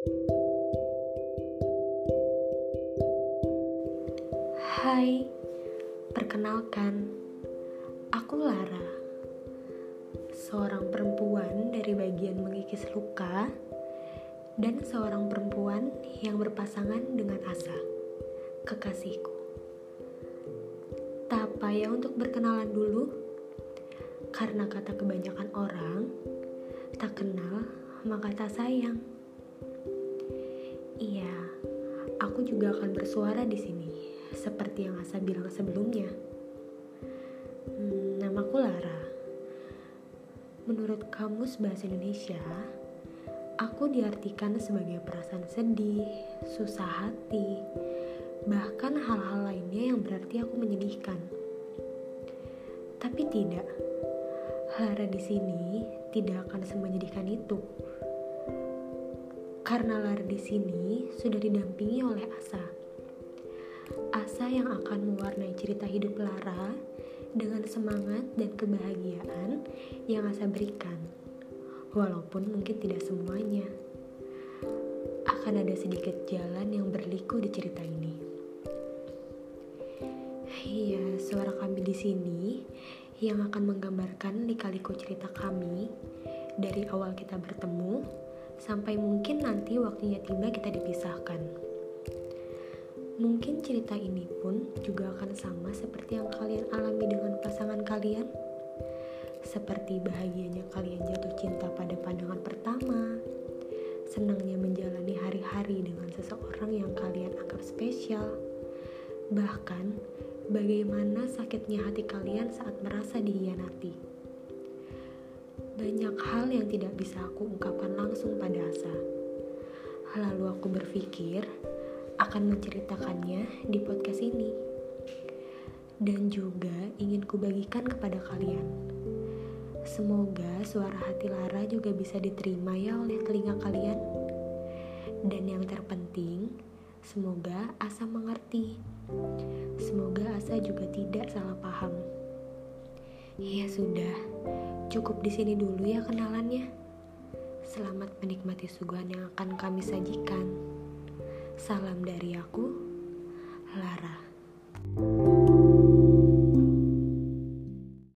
Hai, perkenalkan, aku Lara, seorang perempuan dari bagian mengikis luka, dan seorang perempuan yang berpasangan dengan Asa, kekasihku. Tak payah untuk berkenalan dulu, karena kata kebanyakan orang, tak kenal maka tak sayang. Iya, aku juga akan bersuara di sini seperti yang Asa bilang sebelumnya. Hmm, namaku Lara. Menurut Kamus Bahasa Indonesia, aku diartikan sebagai perasaan sedih, susah hati, bahkan hal-hal lainnya yang berarti aku menyedihkan. Tapi tidak, Lara di sini tidak akan semenyedihkan itu. Karena Lara di sini sudah didampingi oleh Asa asa yang akan mewarnai cerita hidup Lara dengan semangat dan kebahagiaan yang Asa berikan. Walaupun mungkin tidak semuanya. Akan ada sedikit jalan yang berliku di cerita ini. Iya, suara kami di sini yang akan menggambarkan lika-liku cerita kami dari awal kita bertemu sampai mungkin nanti waktunya tiba kita dipisahkan. Mungkin cerita ini pun juga akan sama seperti yang kalian alami dengan pasangan kalian. Seperti bahagianya kalian jatuh cinta pada pandangan pertama, senangnya menjalani hari-hari dengan seseorang yang kalian anggap spesial, bahkan bagaimana sakitnya hati kalian saat merasa dihianati. Banyak hal yang tidak bisa aku ungkapkan langsung pada Asa. Lalu aku berpikir, akan menceritakannya di podcast ini. Dan juga ingin kubagikan kepada kalian. Semoga suara hati Lara juga bisa diterima ya oleh telinga kalian. Dan yang terpenting, semoga Asa mengerti. Semoga Asa juga tidak salah paham. Ya sudah, cukup di sini dulu ya kenalannya. Selamat menikmati suguhan yang akan kami sajikan. Salam dari aku, Lara.